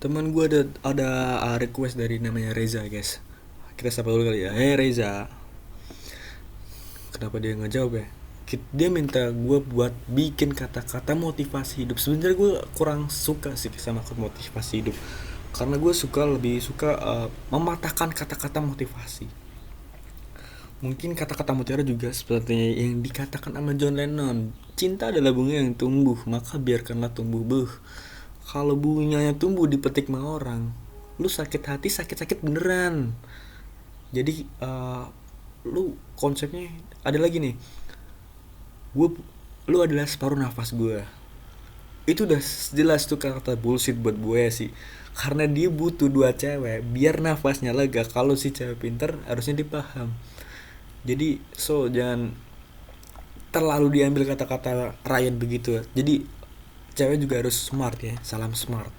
teman gue ada ada uh, request dari namanya Reza guys. Kita sapa dulu kali ya. Hey Reza. Kenapa dia nggak jawab ya? Dia minta gue buat bikin kata-kata motivasi hidup. Sebenarnya gue kurang suka sih sama motivasi hidup. Karena gue suka lebih suka uh, mematahkan kata-kata motivasi. Mungkin kata-kata mutiara juga seperti yang dikatakan sama John Lennon. Cinta adalah bunga yang tumbuh maka biarkanlah tumbuh buh kalau bunganya tumbuh dipetik sama orang lu sakit hati sakit-sakit beneran. Jadi uh, lu konsepnya ada lagi nih. Gue lu adalah separuh nafas gue itu udah jelas tuh kata bullshit buat gue sih. Karena dia butuh dua cewek biar nafasnya lega. Kalau si cewek pinter harusnya dipaham jadi so jangan terlalu diambil kata-kata Ryan begitu. Jadi cewek juga harus smart ya salam smart